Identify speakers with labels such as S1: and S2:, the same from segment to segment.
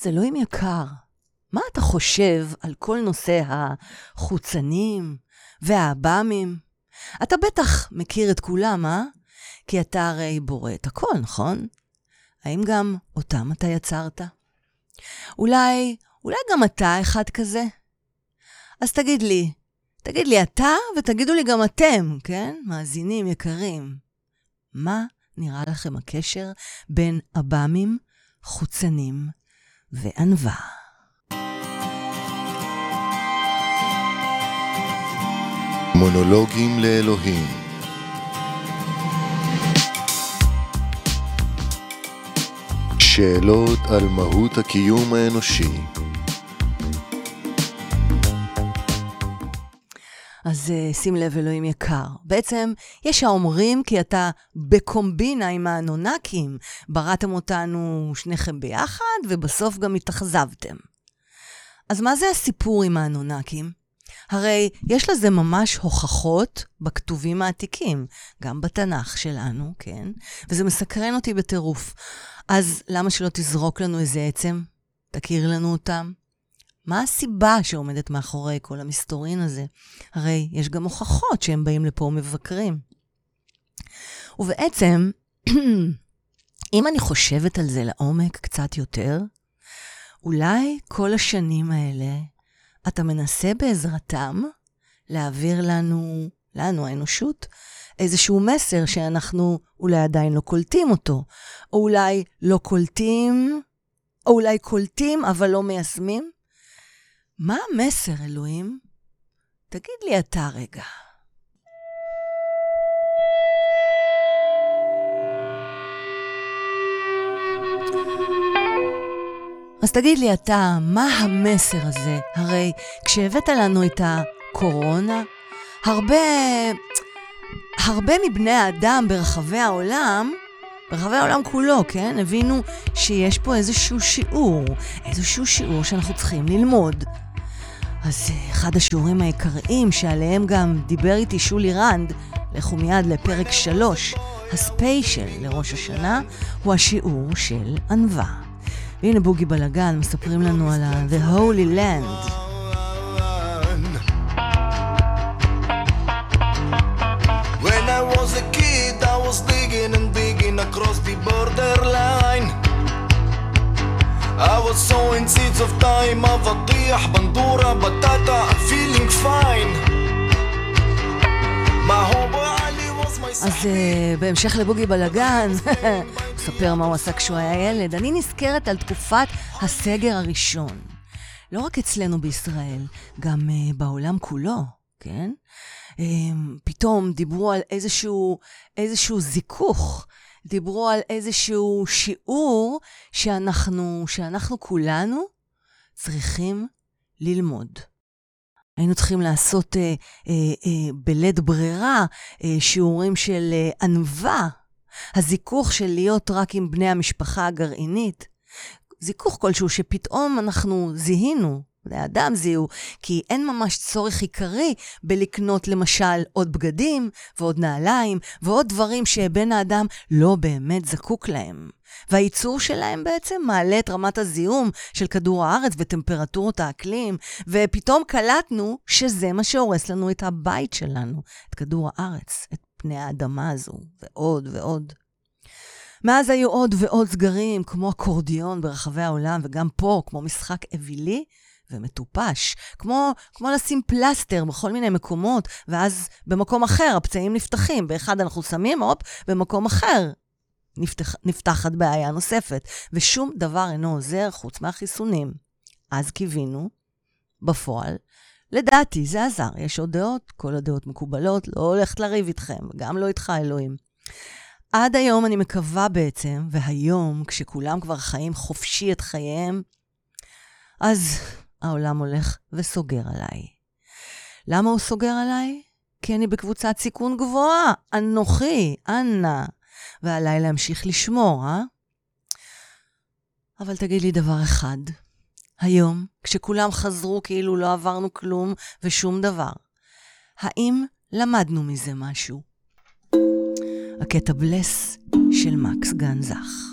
S1: אז אלוהים יקר, מה אתה חושב על כל נושא החוצנים והעב"מים? אתה בטח מכיר את כולם, אה? כי אתה הרי בורא את הכל, נכון? האם גם אותם אתה יצרת? אולי, אולי גם אתה אחד כזה? אז תגיד לי, תגיד לי אתה, ותגידו לי גם אתם, כן? מאזינים יקרים. מה נראה לכם הקשר בין עב"מים, חוצנים וענווה?
S2: מונולוגים לאלוהים שאלות על מהות הקיום האנושי
S1: אז uh, שים לב, אלוהים יקר. בעצם, יש האומרים כי אתה בקומבינה עם האנונקים, בראתם אותנו שניכם ביחד, ובסוף גם התאכזבתם. אז מה זה הסיפור עם האנונקים? הרי יש לזה ממש הוכחות בכתובים העתיקים, גם בתנ"ך שלנו, כן? וזה מסקרן אותי בטירוף. אז למה שלא תזרוק לנו איזה עצם? תכיר לנו אותם? מה הסיבה שעומדת מאחורי כל המסתורין הזה? הרי יש גם הוכחות שהם באים לפה מבקרים. ובעצם, אם אני חושבת על זה לעומק קצת יותר, אולי כל השנים האלה אתה מנסה בעזרתם להעביר לנו, לנו האנושות, איזשהו מסר שאנחנו אולי עדיין לא קולטים אותו, או אולי לא קולטים, או אולי קולטים אבל לא מיישמים. מה המסר, אלוהים? תגיד לי אתה רגע. אז תגיד לי אתה, מה המסר הזה? הרי כשהבאת לנו את הקורונה, הרבה, הרבה מבני האדם ברחבי העולם, ברחבי העולם כולו, כן? הבינו שיש פה איזשהו שיעור, איזשהו שיעור שאנחנו צריכים ללמוד. אז אה, אחד השיעורים העיקריים שעליהם גם דיבר איתי שולי רנד, לכו מיד לפרק 3, הספיישל לראש השנה, הוא השיעור של ענווה. והנה בוגי בלגן מספרים לנו על ה-The Holy Land. I was sowing seeds of time, אבטיח, בנדורה, בטטה, feeling fine. אז uh, בהמשך לבוגי בלגן, הוא מספר מה הוא עשה כשהוא היה ילד. אני נזכרת על תקופת הסגר הראשון. לא רק אצלנו בישראל, גם uh, בעולם כולו, כן? Uh, פתאום דיברו על איזשהו, איזשהו זיכוך דיברו על איזשהו שיעור שאנחנו, שאנחנו כולנו צריכים ללמוד. היינו צריכים לעשות אה, אה, אה, בלית ברירה אה, שיעורים של אה, ענווה, הזיכוך של להיות רק עם בני המשפחה הגרעינית. זיכוך כלשהו שפתאום אנחנו זיהינו בני אדם זיהו, כי אין ממש צורך עיקרי בלקנות למשל עוד בגדים ועוד נעליים ועוד דברים שבן האדם לא באמת זקוק להם. והייצור שלהם בעצם מעלה את רמת הזיהום של כדור הארץ וטמפרטורות האקלים, ופתאום קלטנו שזה מה שהורס לנו את הבית שלנו, את כדור הארץ, את פני האדמה הזו, ועוד ועוד. מאז היו עוד ועוד סגרים, כמו אקורדיון ברחבי העולם, וגם פה, כמו משחק אווילי, ומטופש, כמו, כמו לשים פלסטר בכל מיני מקומות, ואז במקום אחר הפצעים נפתחים. באחד אנחנו שמים, הופ, במקום אחר נפתח, נפתחת בעיה נוספת, ושום דבר אינו עוזר חוץ מהחיסונים. אז קיווינו, בפועל, לדעתי זה עזר. יש עוד דעות, כל הדעות מקובלות, לא הולכת לריב איתכם, גם לא איתך, אלוהים. עד היום אני מקווה בעצם, והיום, כשכולם כבר חיים חופשי את חייהם, אז העולם הולך וסוגר עליי. למה הוא סוגר עליי? כי אני בקבוצת סיכון גבוהה, אנוכי, אנא, ועליי להמשיך לשמור, אה? אבל תגיד לי דבר אחד, היום, כשכולם חזרו כאילו לא עברנו כלום ושום דבר, האם למדנו מזה משהו? הקטע בלס של מקס גנזך.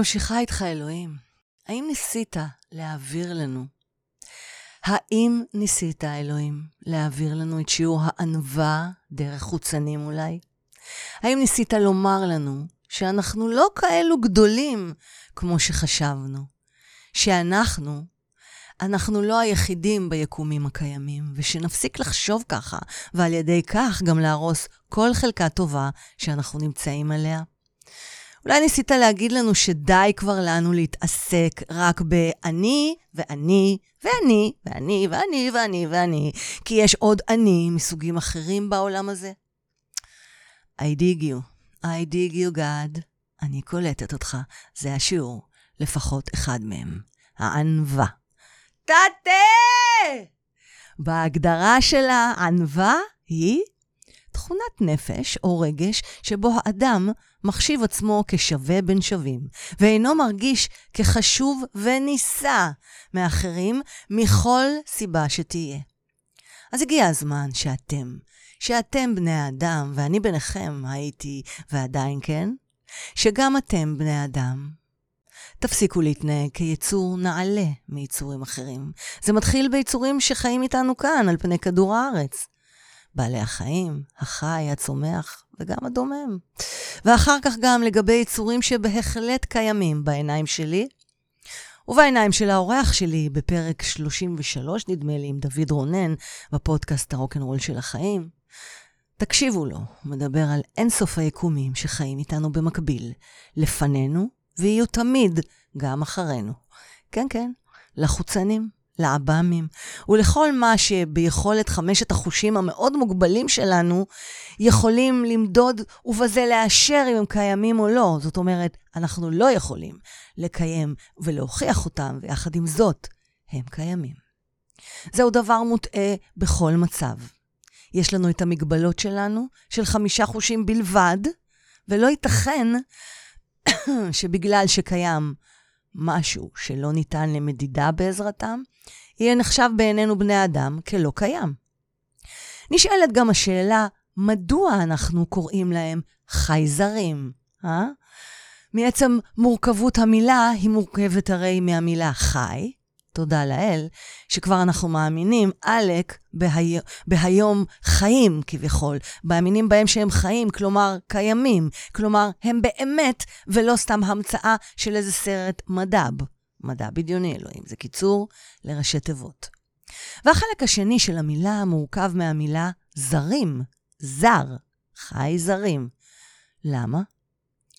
S1: ממשיכה איתך, אלוהים. האם ניסית להעביר לנו? האם ניסית, אלוהים, להעביר לנו את שיעור הענווה דרך חוצנים אולי? האם ניסית לומר לנו שאנחנו לא כאלו גדולים כמו שחשבנו? שאנחנו, אנחנו לא היחידים ביקומים הקיימים, ושנפסיק לחשוב ככה, ועל ידי כך גם להרוס כל חלקה טובה שאנחנו נמצאים עליה? אולי ניסית להגיד לנו שדי כבר לנו להתעסק רק ב"אני" ו"אני" ואני, ואני, ואני, ואני, ואני, כי יש עוד אני מסוגים אחרים בעולם הזה. I dig you, I dig you God, אני קולטת אותך, זה השיעור, לפחות אחד מהם, הענווה. תתה! בהגדרה של הענווה היא תכונת נפש או רגש שבו האדם מחשיב עצמו כשווה בין שווים, ואינו מרגיש כחשוב ונישא מאחרים מכל סיבה שתהיה. אז הגיע הזמן שאתם, שאתם בני האדם, ואני ביניכם הייתי ועדיין כן, שגם אתם בני האדם, תפסיקו להתנהג כיצור נעלה מיצורים אחרים. זה מתחיל ביצורים שחיים איתנו כאן, על פני כדור הארץ. בעלי החיים, החי, הצומח וגם הדומם. ואחר כך גם לגבי יצורים שבהחלט קיימים בעיניים שלי, ובעיניים של האורח שלי בפרק 33, נדמה לי, עם דוד רונן, בפודקאסט הרוקנרול של החיים. תקשיבו לו, הוא מדבר על אינסוף היקומים שחיים איתנו במקביל, לפנינו, ויהיו תמיד גם אחרינו. כן, כן, לחוצנים. לעב"מים, ולכל מה שביכולת חמשת החושים המאוד מוגבלים שלנו יכולים למדוד ובזה לאשר אם הם קיימים או לא. זאת אומרת, אנחנו לא יכולים לקיים ולהוכיח אותם, ויחד עם זאת, הם קיימים. זהו דבר מוטעה בכל מצב. יש לנו את המגבלות שלנו, של חמישה חושים בלבד, ולא ייתכן שבגלל שקיים משהו שלא ניתן למדידה בעזרתם, יהיה נחשב בעינינו בני אדם כלא קיים. נשאלת גם השאלה, מדוע אנחנו קוראים להם חייזרים, אה? מעצם מורכבות המילה, היא מורכבת הרי מהמילה חי, תודה לאל, שכבר אנחנו מאמינים, עלק, בהי... בהיום חיים כביכול, מאמינים בהם שהם חיים, כלומר קיימים, כלומר הם באמת, ולא סתם המצאה של איזה סרט מדב. מדע בדיוני אלוהים, זה קיצור לראשי תיבות. והחלק השני של המילה מורכב מהמילה זרים, זר, חי זרים. למה?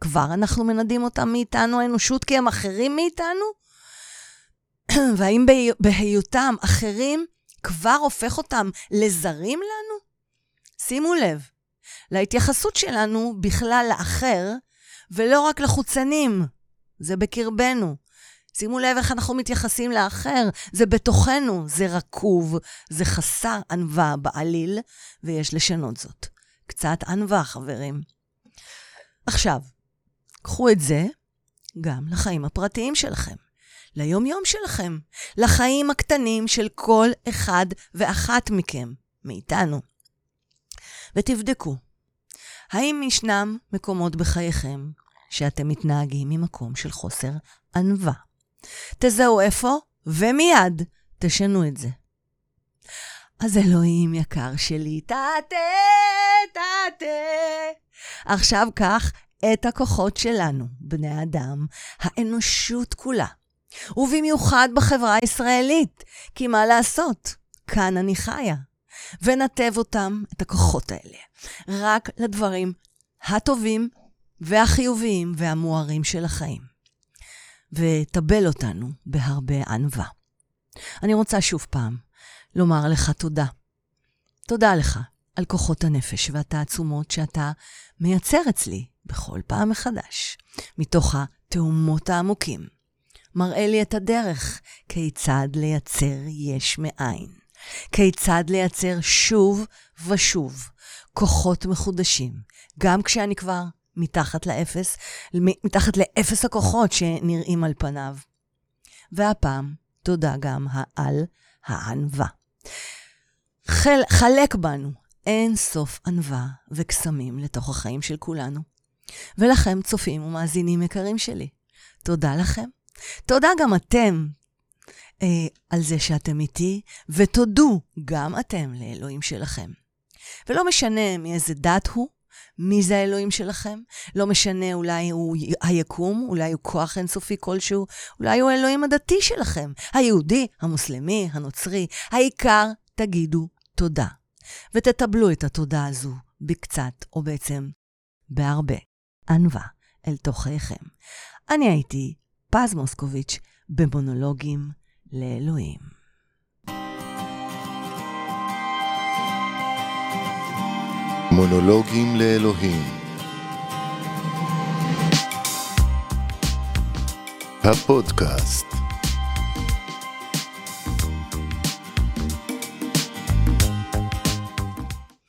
S1: כבר אנחנו מנדים אותם מאיתנו, האנושות, כי הם אחרים מאיתנו? והאם בהיותם אחרים כבר הופך אותם לזרים לנו? שימו לב, להתייחסות שלנו בכלל לאחר, ולא רק לחוצנים, זה בקרבנו. שימו לב איך אנחנו מתייחסים לאחר, זה בתוכנו, זה רקוב, זה חסר ענווה בעליל, ויש לשנות זאת. קצת ענווה, חברים. עכשיו, קחו את זה גם לחיים הפרטיים שלכם. ליום-יום שלכם, לחיים הקטנים של כל אחד ואחת מכם, מאיתנו. ותבדקו, האם ישנם מקומות בחייכם שאתם מתנהגים ממקום של חוסר ענווה? תזהו איפה, ומיד תשנו את זה. אז אלוהים יקר שלי, תתה, תתה. עכשיו קח את הכוחות שלנו, בני אדם, האנושות כולה, ובמיוחד בחברה הישראלית, כי מה לעשות, כאן אני חיה. ונתב אותם, את הכוחות האלה, רק לדברים הטובים והחיוביים והמוארים של החיים. וטבל אותנו בהרבה ענווה. אני רוצה שוב פעם לומר לך תודה. תודה לך על כוחות הנפש והתעצומות שאתה מייצר אצלי בכל פעם מחדש, מתוך התאומות העמוקים. מראה לי את הדרך כיצד לייצר יש מאין. כיצד לייצר שוב ושוב כוחות מחודשים, גם כשאני כבר מתחת לאפס, מתחת לאפס הכוחות שנראים על פניו. והפעם, תודה גם על הענווה. חל, חלק בנו אין סוף ענווה וקסמים לתוך החיים של כולנו. ולכם, צופים ומאזינים יקרים שלי, תודה לכם. תודה גם אתם אה, על זה שאתם איתי, ותודו גם אתם לאלוהים שלכם. ולא משנה מאיזה דת הוא, מי זה האלוהים שלכם? לא משנה, אולי הוא היקום, אולי הוא כוח אינסופי כלשהו, אולי הוא האלוהים הדתי שלכם, היהודי, המוסלמי, הנוצרי. העיקר, תגידו תודה. ותטבלו את התודה הזו בקצת, או בעצם בהרבה, ענווה אל תוכיכם. אני הייתי פז מוסקוביץ' במונולוגים לאלוהים.
S2: מונולוגים לאלוהים. הפודקאסט